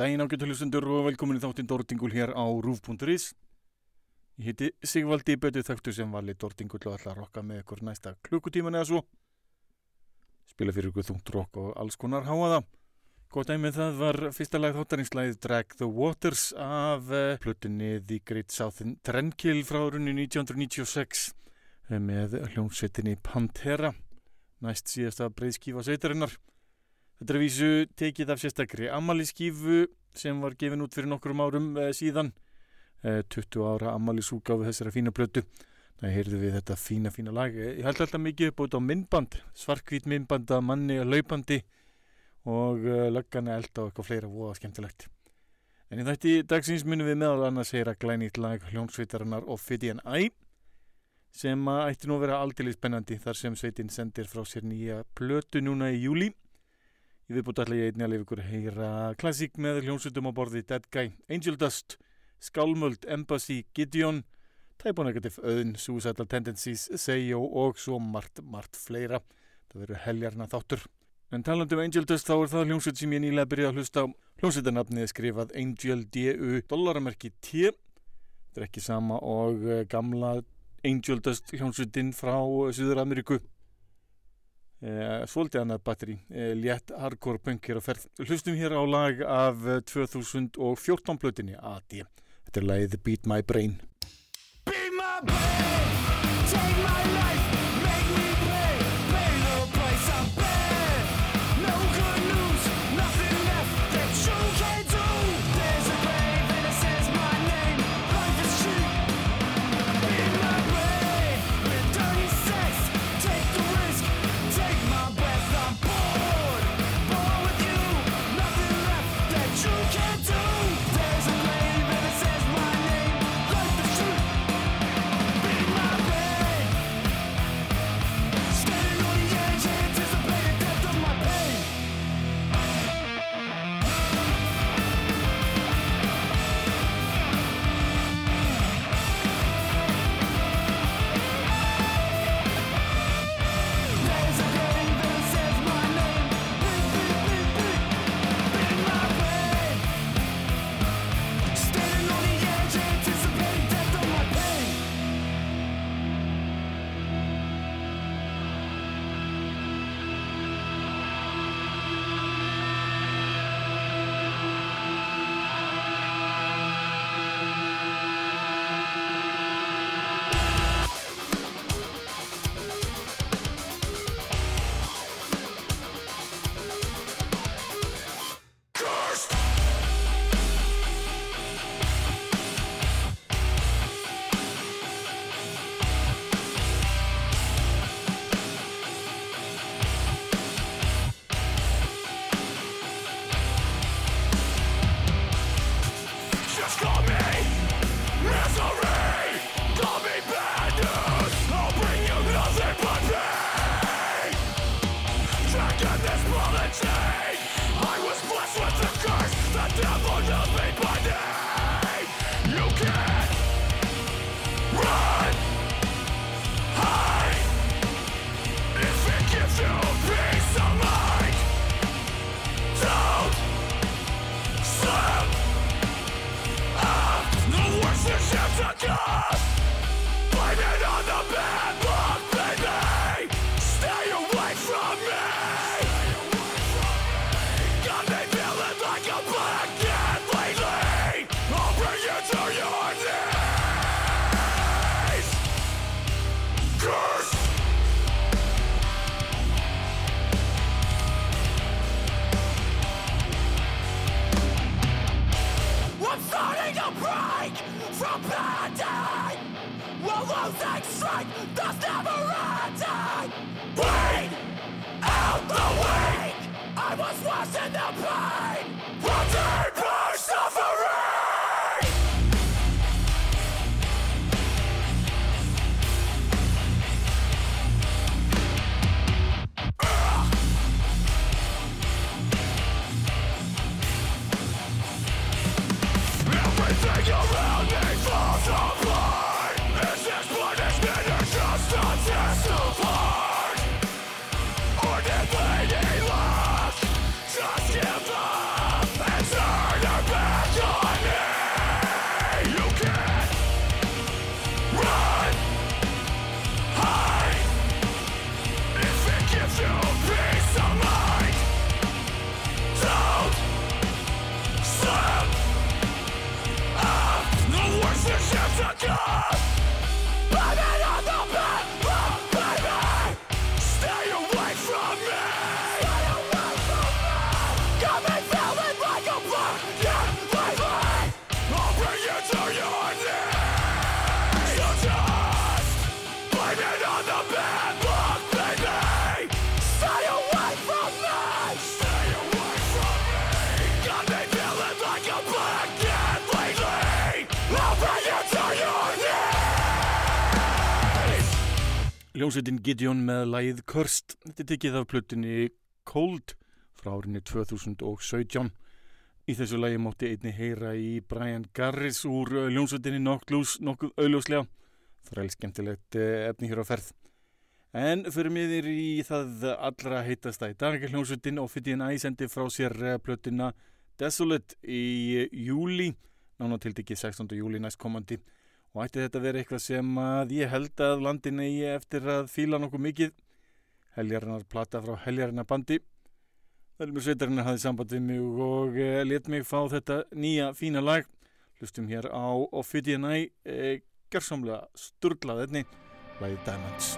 daginn ágættuhlustendur og velkomin í þáttinn Dórtingul hér á rúf.is Ég heiti Sigvaldi Bötu Þögtu sem vali Dórtingul og ætla að rokka með ykkur næsta klukkutíman eða svo. Spila fyrir ykkur þungt rokk og alls konar háaða Góð dæmið það var fyrsta lag þáttarinslæðið Drag the Waters af uh, plutunni The Great Southern Trendkill frá runni 1996 eh, með hljómsveitinni Pantera næst síðasta breyðskífa sveitarinnar Þetta er að vísu tekið af sérstakri ammaliðskífu sem var gefin út fyrir nokkrum árum eh, síðan. Eh, 20 ára ammaliðsúgáfu þessara fína plötu. Það heyrðu við þetta fína, fína lag. Eh, ég held alltaf mikið upp út á myndband, svarkvít myndband að manni að laupandi og eh, löggan er elda og eitthvað fleira voða skemmtilegt. En í þætti dagsins munum við meðal annars heyra glænýtt lag hljónsveitarinnar Ophidian Eye sem að ætti nú að vera aldrei spennandi þar sem sveitin sendir frá sér nýja plötu núna í júli. Ég viðbútt allir ég einnig að lifa ykkur heyra klassík með hljómsveitum á borði Dead Guy, Angel Dust, Skálmöld, Embassy, Gideon, Type O Negative, Öðn, Suicidal Tendencies, Seyo og svo margt, margt fleira. Það verður heljarna þáttur. En talandu um Angel Dust þá er það hljómsveit sem ég nýlega byrjaði að hlusta á. Hljómsveitarnafnið er skrifað Angel D.U. dollaramerki T. Þetta er ekki sama og eh, gamla Angel Dust hljómsveitin frá Suður Ameríku. Eh, svolítið annað batteri, eh, létt hardcore punk hér á ferð. Hlustum hér á lag af 2014 plötinni AD. Þetta er lagið Beat My Brain. Be my brain, Ljónsveitin Gideon með lagið Cursed. Þetta er tekið af plötunni Cold frá árinni 2017. Í þessu lagi mótti einni heyra í Brian Garris úr uh, ljónsveitinni Nocklus nokkuð auðljóslega. Það er skemmtilegt eh, efni hér á ferð. En fyrir miður í það allra heitasta í dag hljónsveitin og fyrir en æsendi frá sér eh, plötuna Desolate í eh, júli, nánátildiki 16. júli næstkomandi og ætti þetta vera eitthvað sem að ég held að landin eigi eftir að fíla nokkuð mikið. Heljarinnar plata frá heljarinnar bandi Velmur Sveitarinnar hafði samband við mig og e, let mig fá þetta nýja fína lag. Hlustum hér á Ophidianæ e, gerðsamlega sturglað einni lagið Diamonds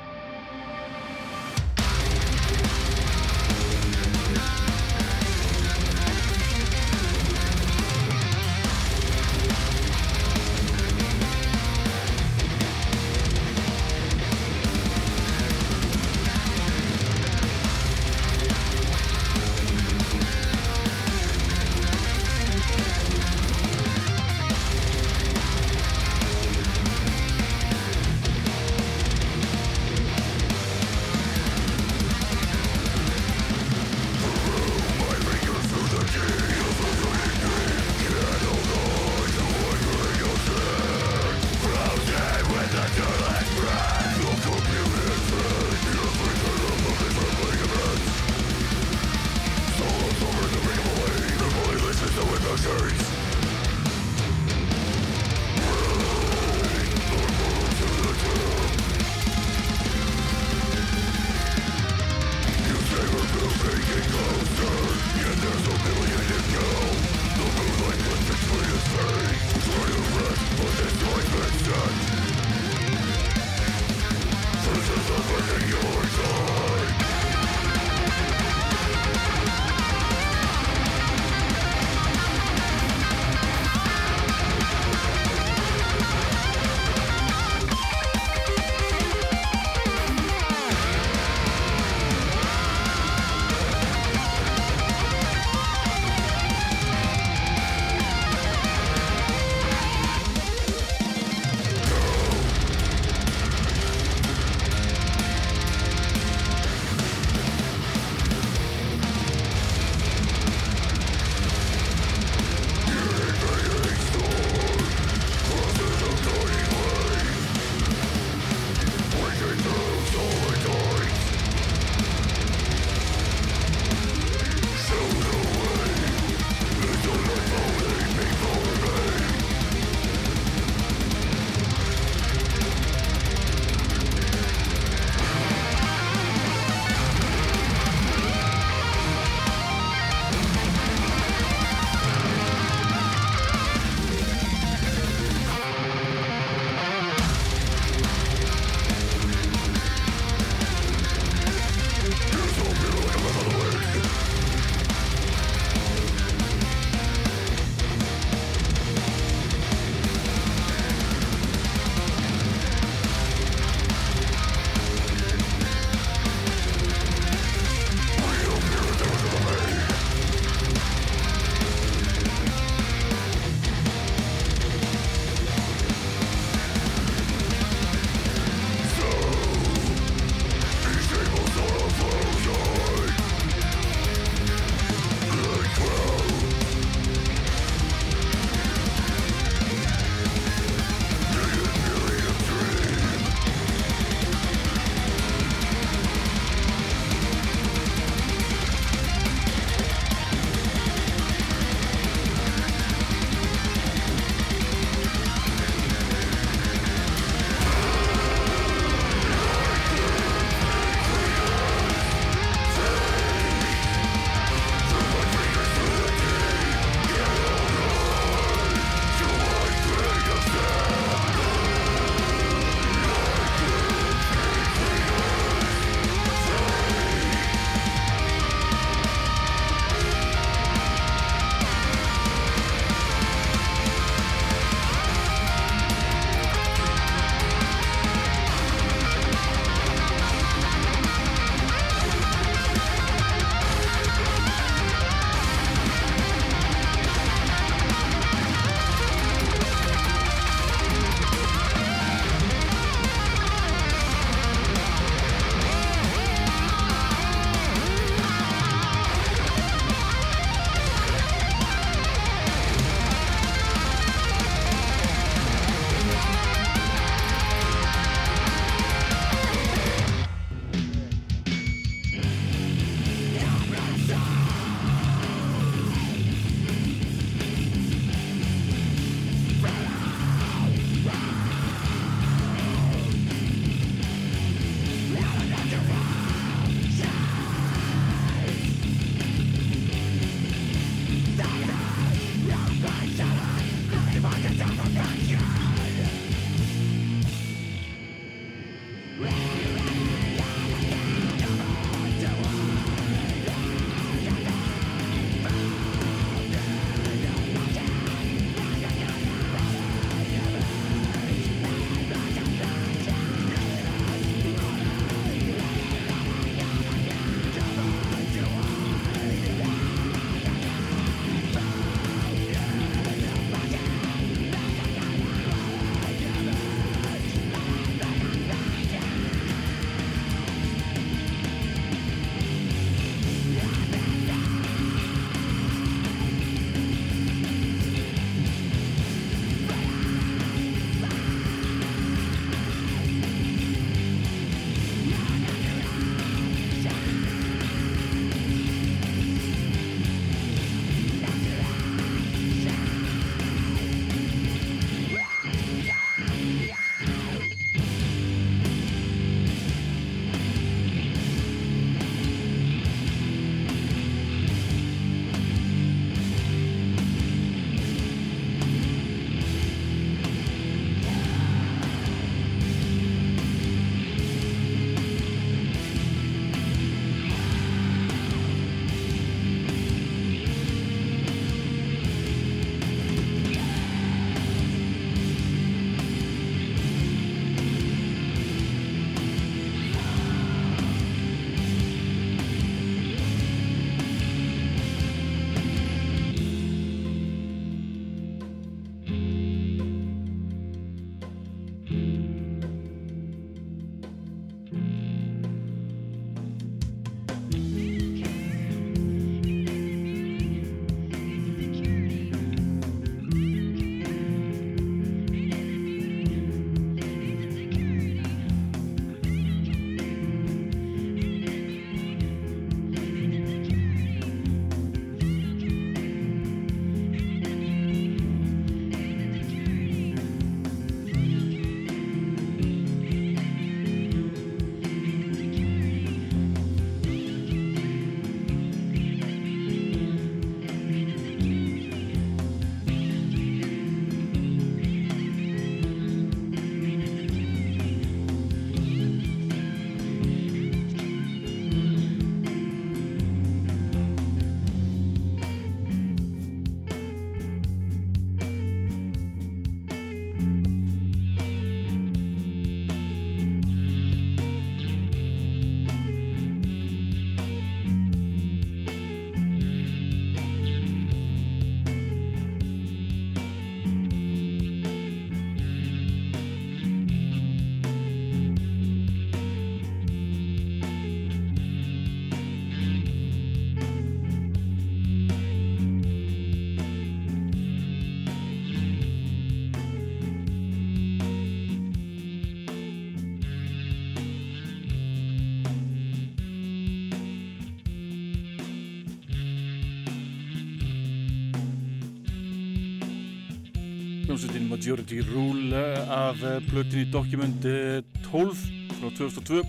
hljómsveitin Majority Rule eh, af eh, plötinni Document eh, 12 frá 2002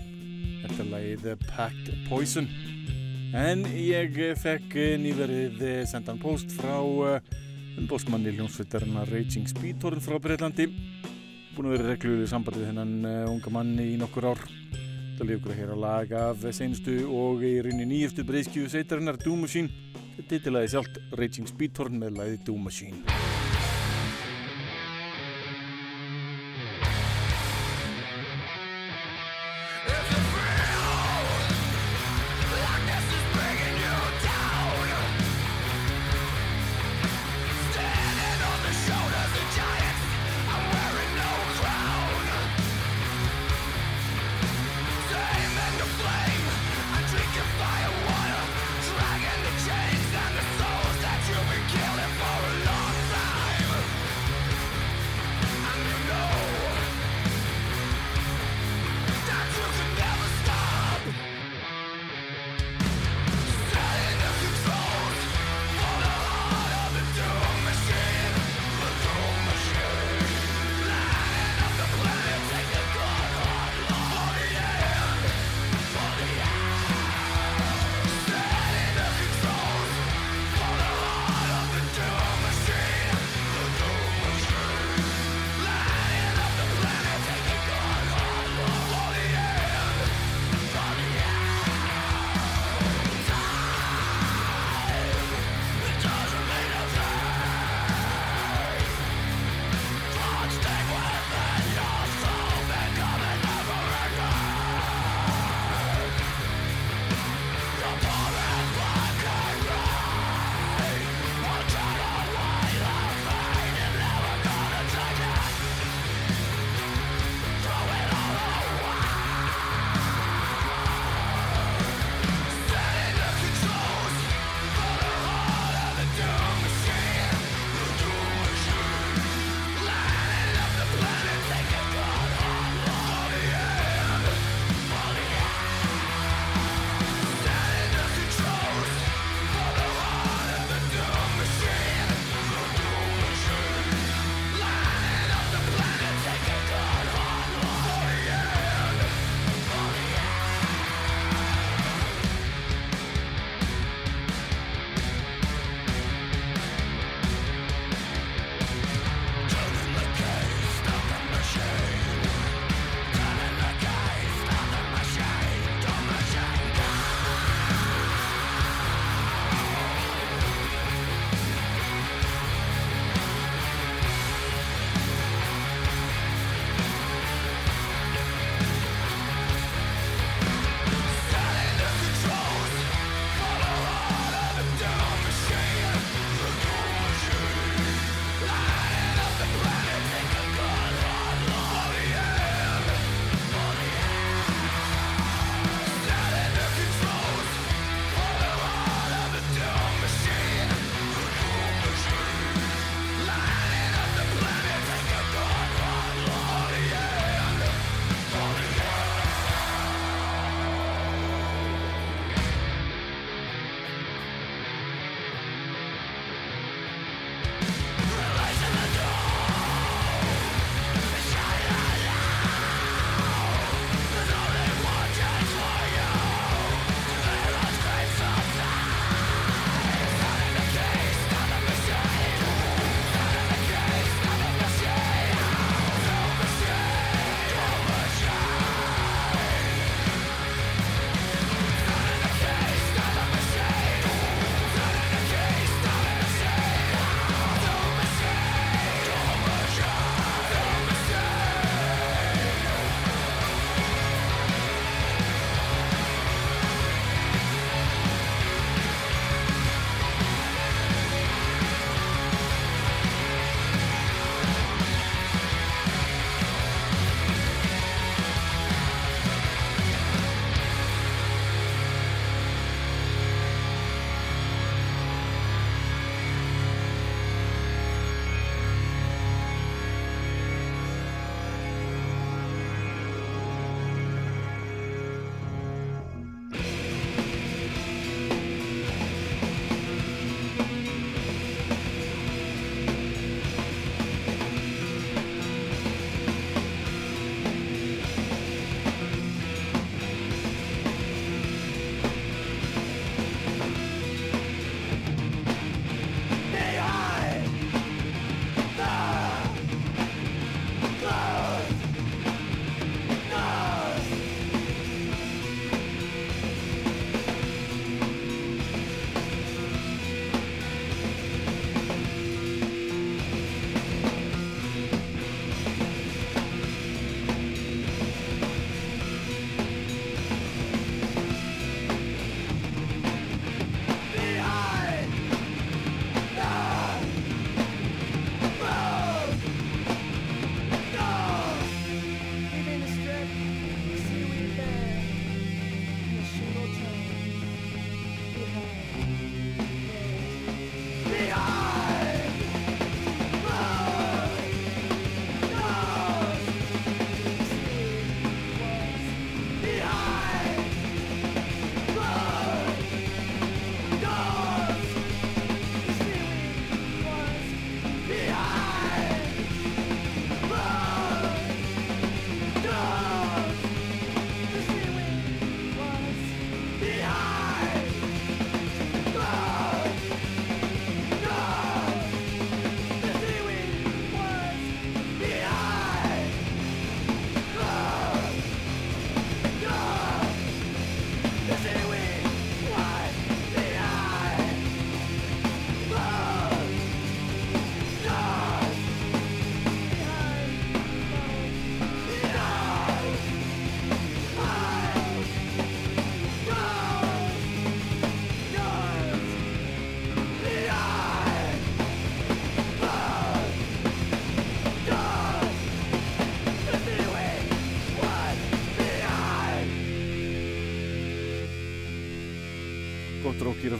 þetta er lagið eh, Packed Poison. En ég eh, fekk eh, nýverið eh, sendan post frá umbósmanni hljómsveitarinnar Raging Speedtorn frá Breitlandi búin að vera reglulega samband við hennan unga manni í nokkur ár. Það líf okkur að heyra lag af seinustu og í rauninni nýjastu breyskju sveitarinnar Doom Machine. Þetta er titilaði sjálft Raging Speedtorn með lagið Doom Machine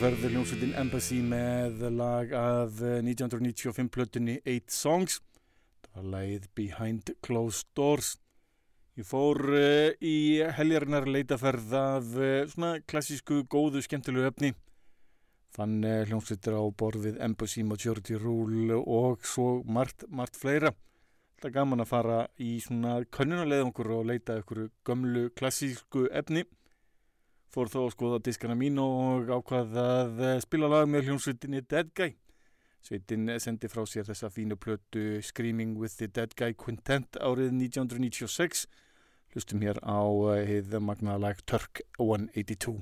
verður hljómsveitin Embassy með lag að 1995 plötunni Eight Songs. Það var lagið Behind Closed Doors. Ég fór uh, í heljarinnar leitaferð af uh, svona klassísku, góðu, skemmtilegu efni. Fann uh, hljómsveitir á borðið Embassy, Majority Rule og svo margt, margt fleira. Það er gaman að fara í svona könnunarleðungur og leita ykkur gömlu klassísku efni fór þó að skoða diskana mín og ákvað að eh, spila lag með hljómsveitinni Dead Guy. Sveitin sendi frá sér þessa fínu plötu Screaming with the Dead Guy Quintet árið 1996. Hlustum hér á heið magnaða lag Turk 182.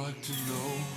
Like to know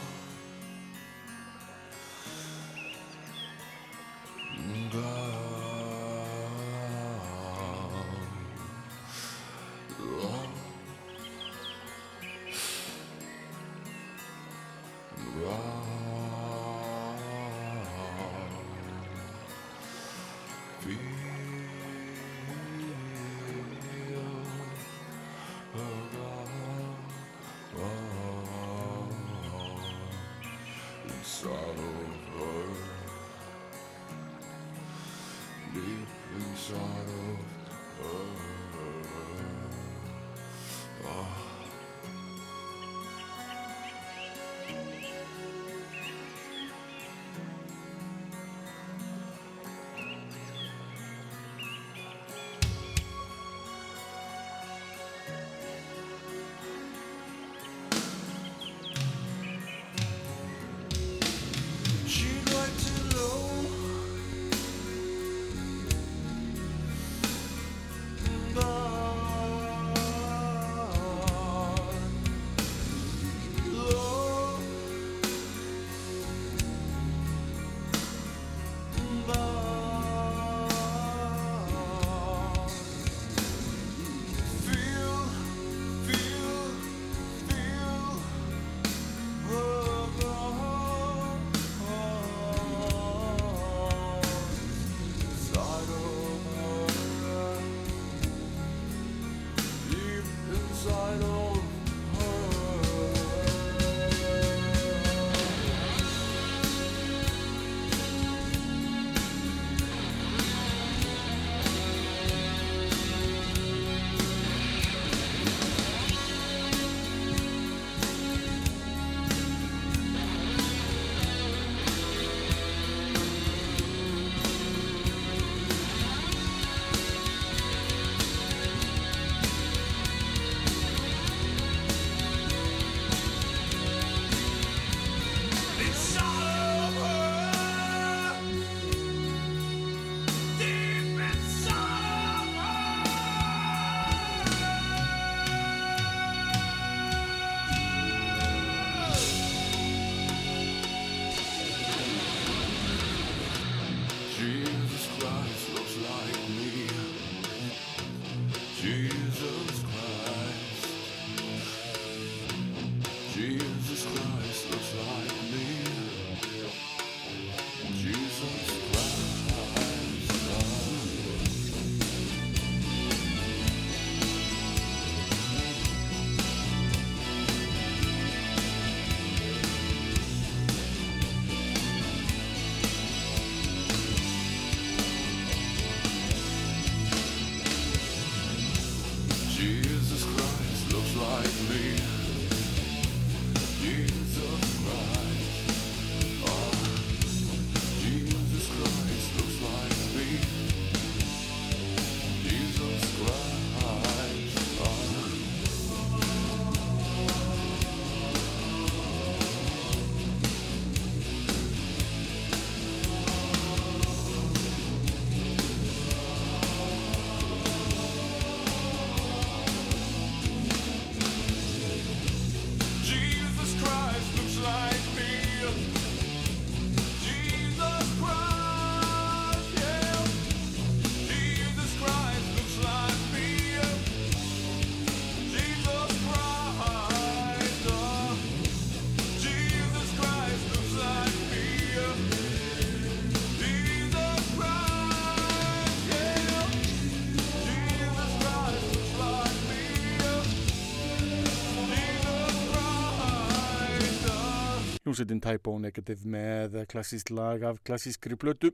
Hljómsveitin Type O Negative með klassískt lag af klassískri blötu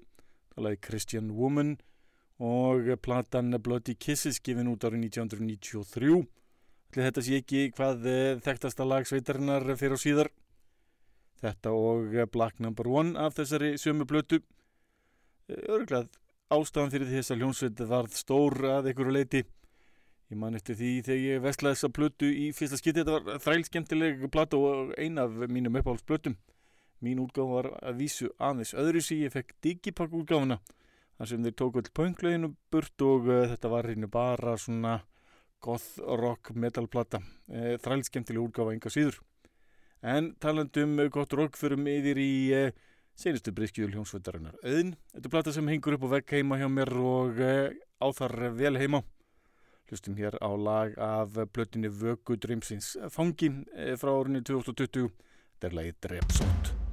talaði Christian Woman og platan Bloody Kisses gefin út árið 1993 Ætli þetta sé ekki hvað eh, þekktasta lag sveitarinnar fyrir á síðar. Þetta og eh, Black Number One af þessari sömu blötu örglað ástæðan fyrir þess að hljómsveit varð stór að einhverju leiti Ég man eftir því þegar ég veslaði þessa plötu í fyrsta skipti, þetta var þrælskemtileg plata og eina af mínum uppáhaldsplötum. Mín útgáð var að vísu aðeins öðru sí, ég fekk digipak útgáfuna, þar sem þeir tók all pöngleginu burt og uh, þetta var hérna bara svona goth rock metalplata, uh, eh, þrælskemtileg útgáfa enga síður. En talandum um eh, goth rock þurfum yfir í uh, senustu briskjúl hjónsvöldarinnar öðin. Þetta er plata sem hengur upp og vekk heima hjá mér og áþar vel heima. Hlustum hér á lag af blöttinni Vöku Drömsins fangi eh, frá árinu 2020. Þetta er lagið Drepsótt.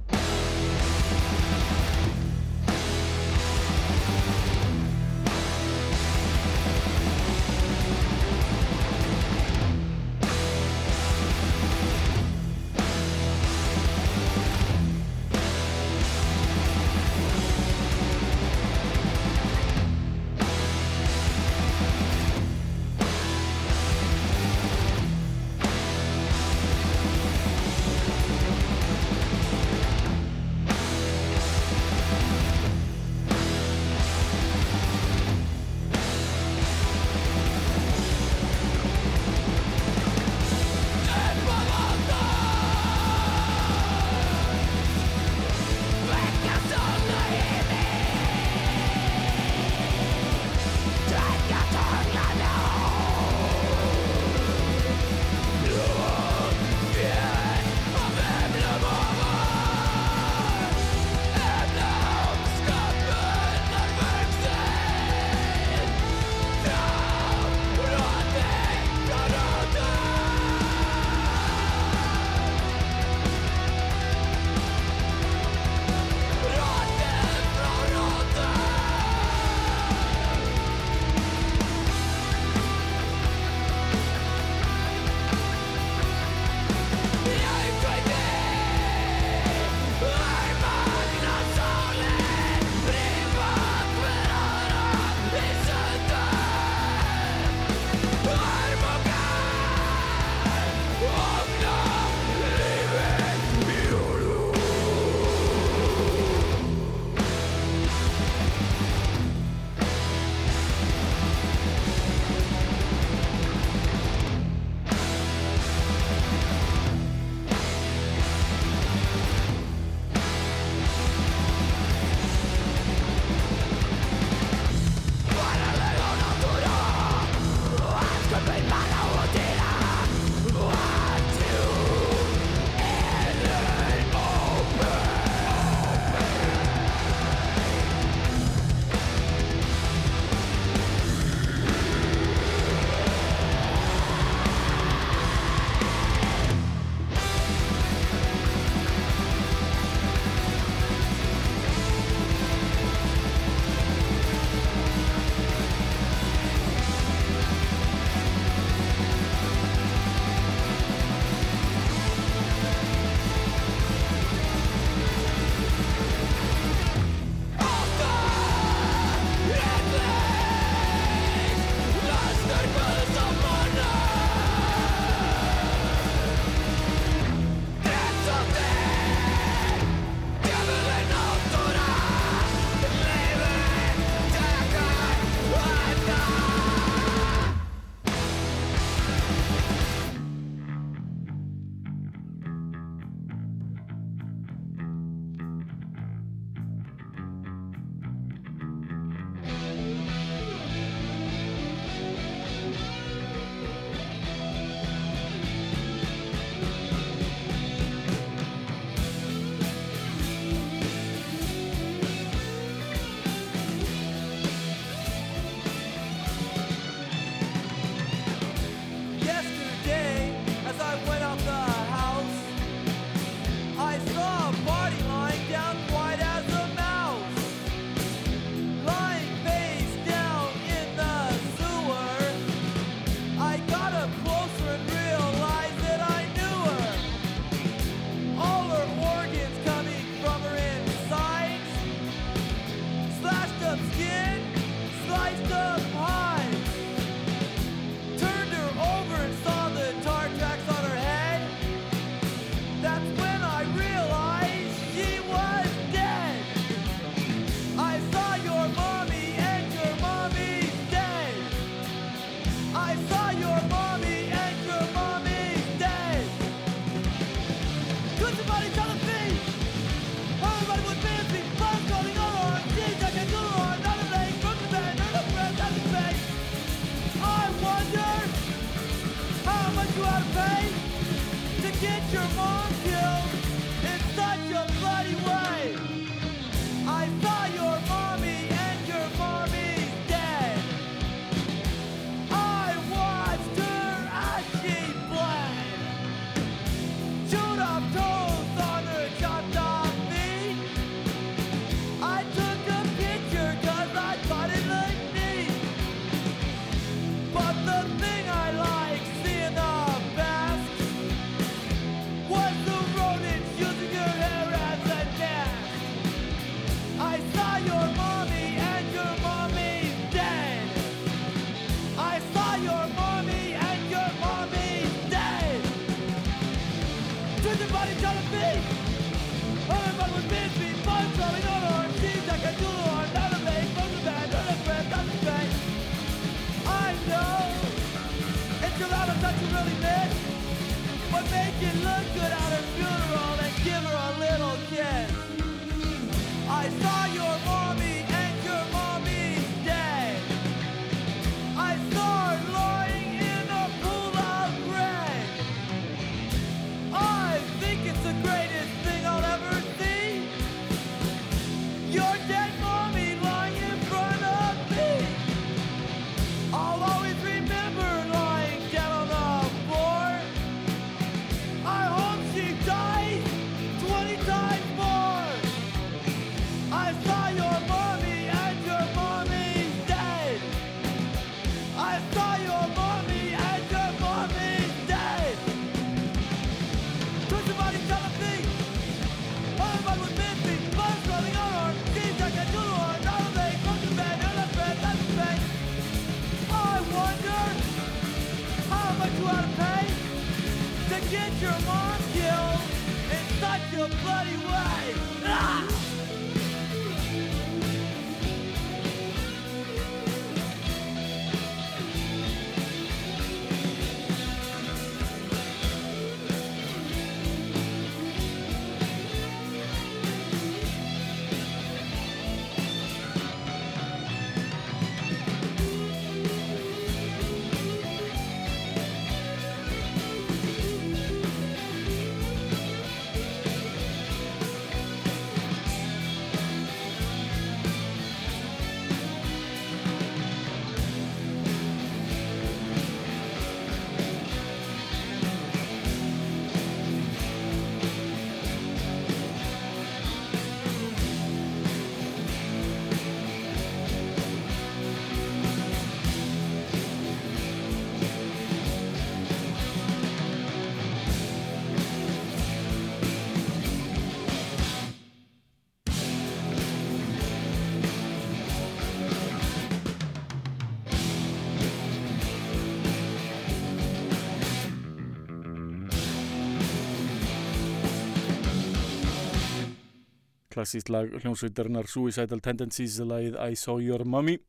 Klassíst lag hljómsveitarinnar Suicidal Tendencies lagið I Saw Your Mommy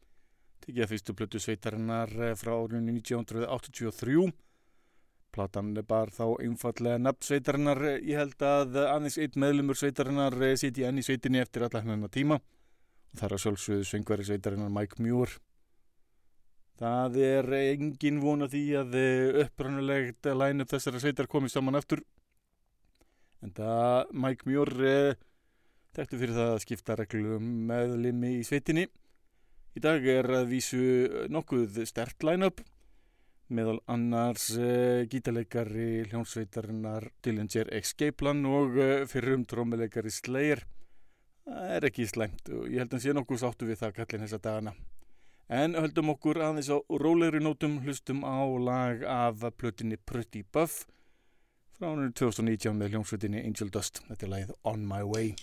tekið að fyrstu plötu sveitarinnar eh, frá árunni 1983 Platan bar þá einfallega nafn sveitarinnar. Ég held að aðeins eitt meðlumur sveitarinnar eh, siti enn í sveitinni eftir alla hennar tíma. Og þar að sjálfsögðu svengveri sveitarinnar Mike Muir. Það er engin vona því að eh, upprannulegt læn upp þessara sveitar komið saman aftur. En það Mike Muir Þekktu fyrir það að skipta reglum um meðlimi í sveitinni. Í dag er að vísu nokkuð stert line-up meðal annars uh, gítarleikari hljónsveitarinnar Dillinger Escaplan og uh, fyrrum trómuleikari Slayer. Það er ekki slæmt og ég held að sé nokkuð sáttu við það kallin þessa dagana. En höldum okkur aðeins á rólegri nótum hlustum á lag af plötinni Pretty Buff frá hann 2019 með hljónsveitinni Angel Dust. Þetta er lagið On My Way.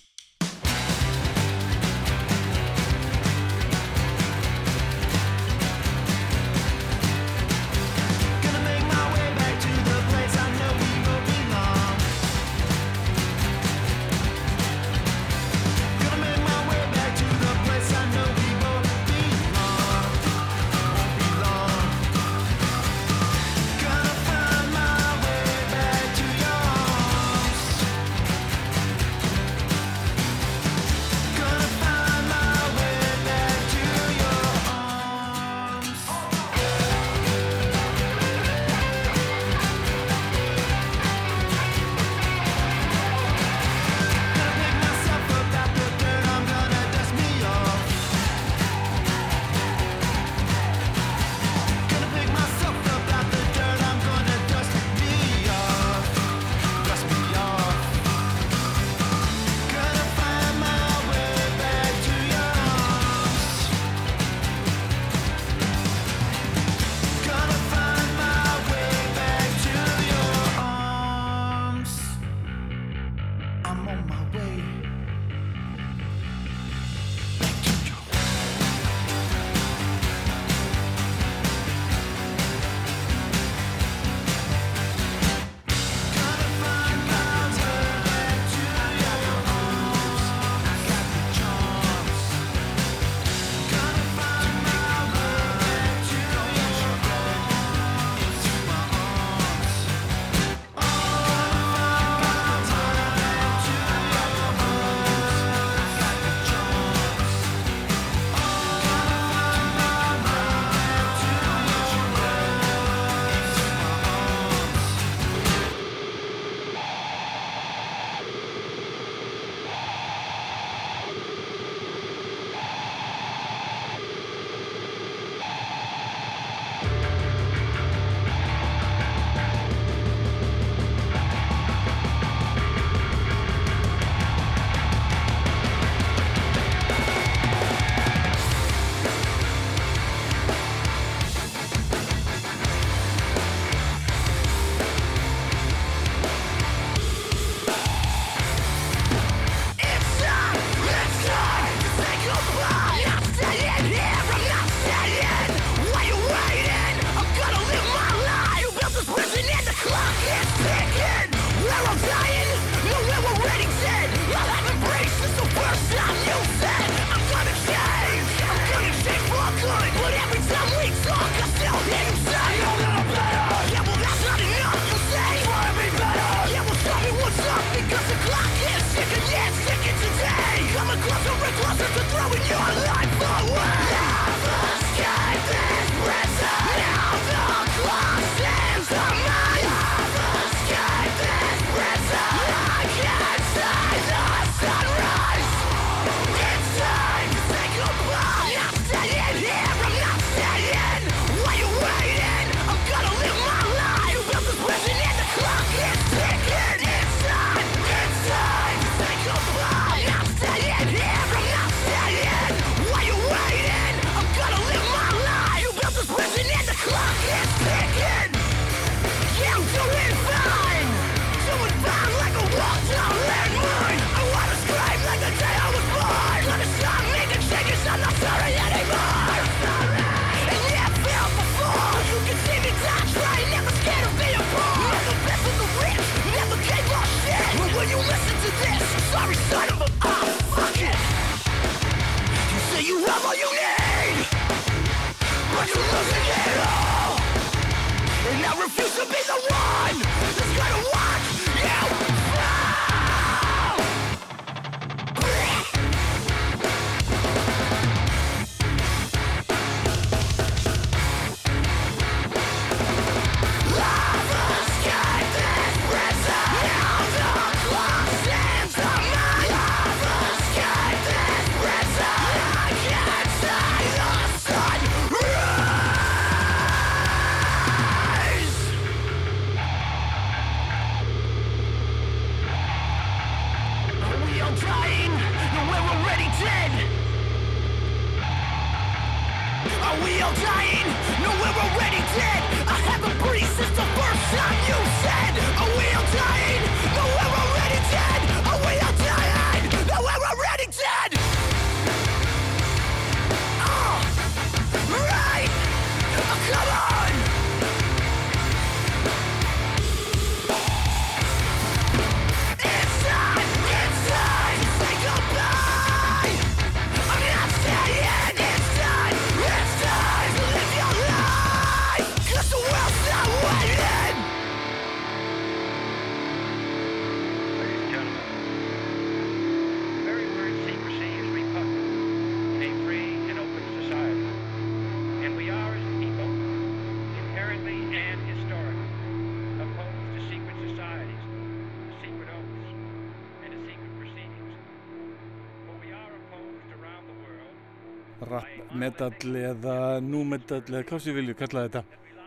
Metal eða nu metal eða hvað sem við viljum kalla þetta.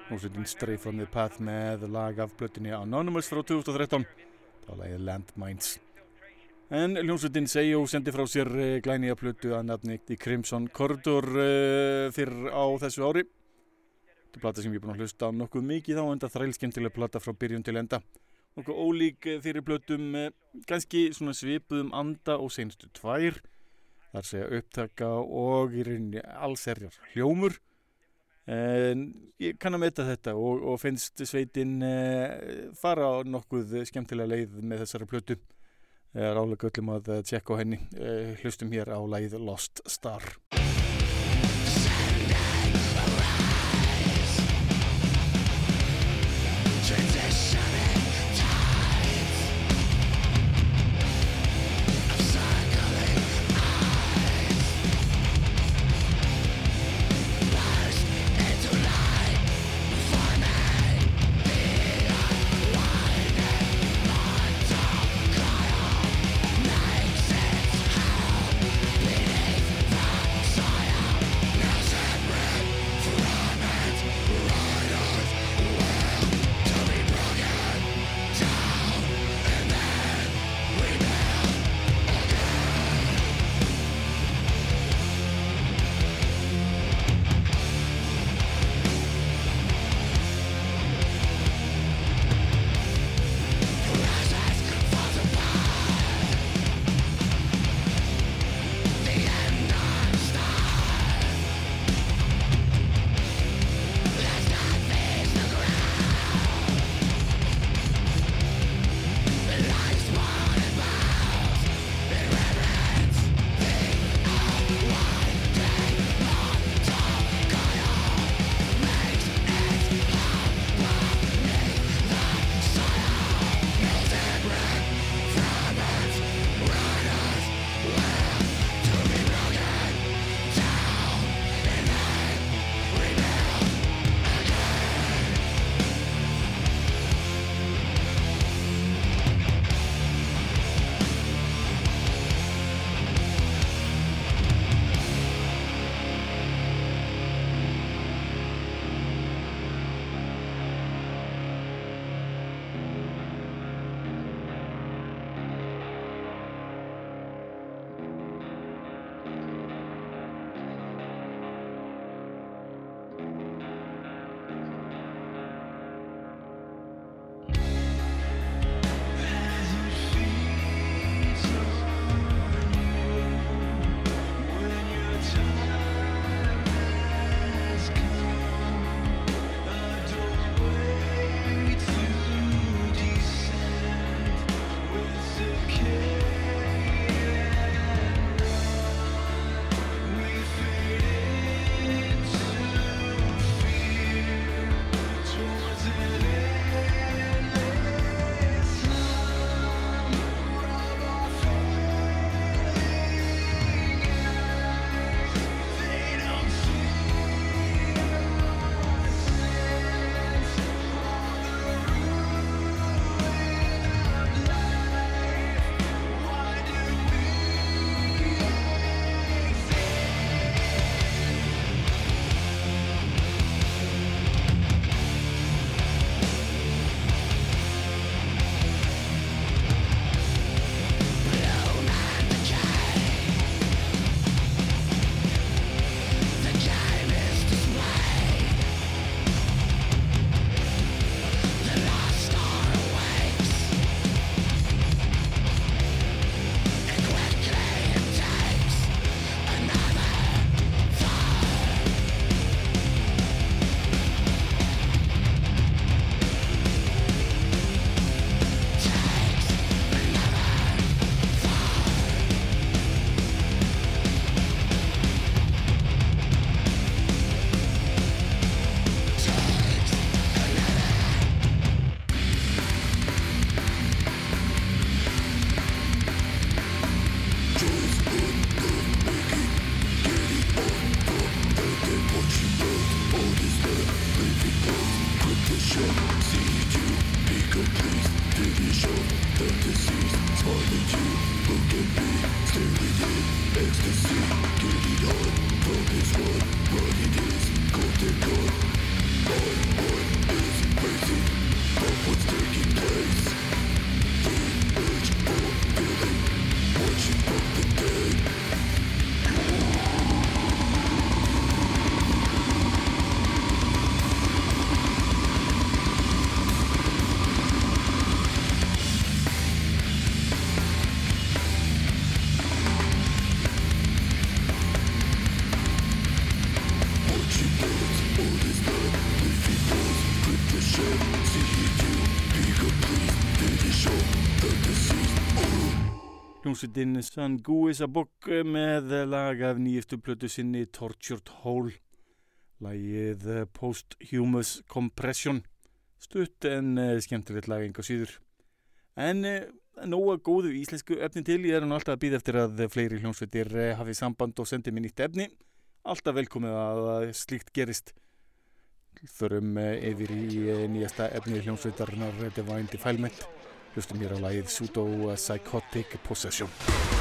Hljómsveitin Stray from the Path með lag af blötinni Anonymous frá 2013 þá lagið Landmines. En hljómsveitin Seijó sendi frá sér eh, glænýja plötu að nafni The Crimson Corridor uh, fyrr á þessu ári. Þetta er plata sem ég er búin að hlusta á nokkuð mikið á enda þrælskemmtileg plata frá byrjun til enda. Nokkuð ólík eh, fyrir plötum eh, kannski svona svipuðum anda og senstu tvær þar segja upptaka og í rauninni allserjar hljómur. En ég kann að meta þetta og, og finnst sveitin eh, fara á nokkuð skemmtilega leið með þessari plötu. Rálega öllum að eh, tjekka á henni eh, hlustum hér á leið Lost Star Hljómsveitin Sanguisa Bok með lag af nýjastu plötu sinni Tortured Hole. Lagið eh, Posthumous Compression. Stutt en uh, skemmtilegt lag enga síður. En uh, nóga góðu íslensku efni til ég er hann alltaf að býða eftir að fleiri hljómsveitir uh, hafi samband og sendi mér nýtt efni. Alltaf velkomið að að slíkt gerist. Þurfum uh, yfir í nýjasta efni hljómsveitarnar Divine Defilement hlustum hér á lagið Pseudo Psychotic Possession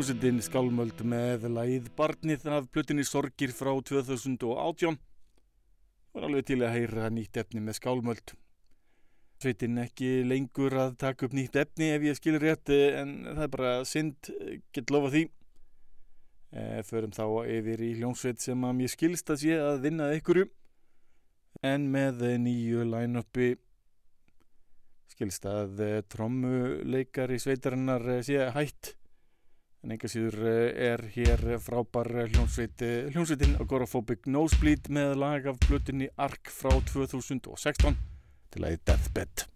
hljómsveitin skálmöld með lagið Barnið af plötinni Sorgir frá 2018 var alveg til að heyra nýtt efni með skálmöld. Sveitin ekki lengur að taka upp nýtt efni ef ég skilur rétt en það er bara synd, eh, get lofa því. E, förum þá yfir í hljómsveit sem að mér skilst að sé að vinna að ykkur en með nýju line-upi skilst að eh, trommuleikari sveitarinnar sé hætt en enga síður eh, er hér frábær hljómsveit eh, hljómsveitin Agoraphobic Nosebleed með lag af blutinni Ark frá 2016 til að Deathbed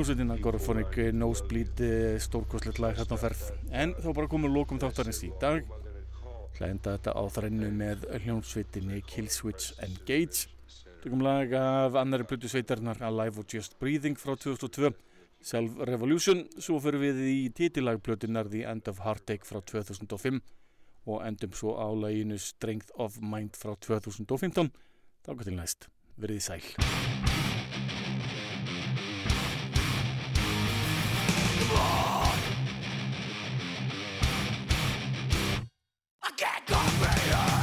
around you who love Nosebleed you. stórkostlegt lag hérna á ferð. En þá bara komum lókum þáttarins í dag. Að enda þetta á þrennu með hljómsveitinni Killswitch Engage. Tökum lag af annari plötu sveitarinnar Alive or Just Breathing frá 2002 Self Revolution svo fyrir við í titilagplötunar The End of Heartache frá 2005 og endum svo á laginu Strength of Mind frá 2015 þá til næst, verið sæl Get off me!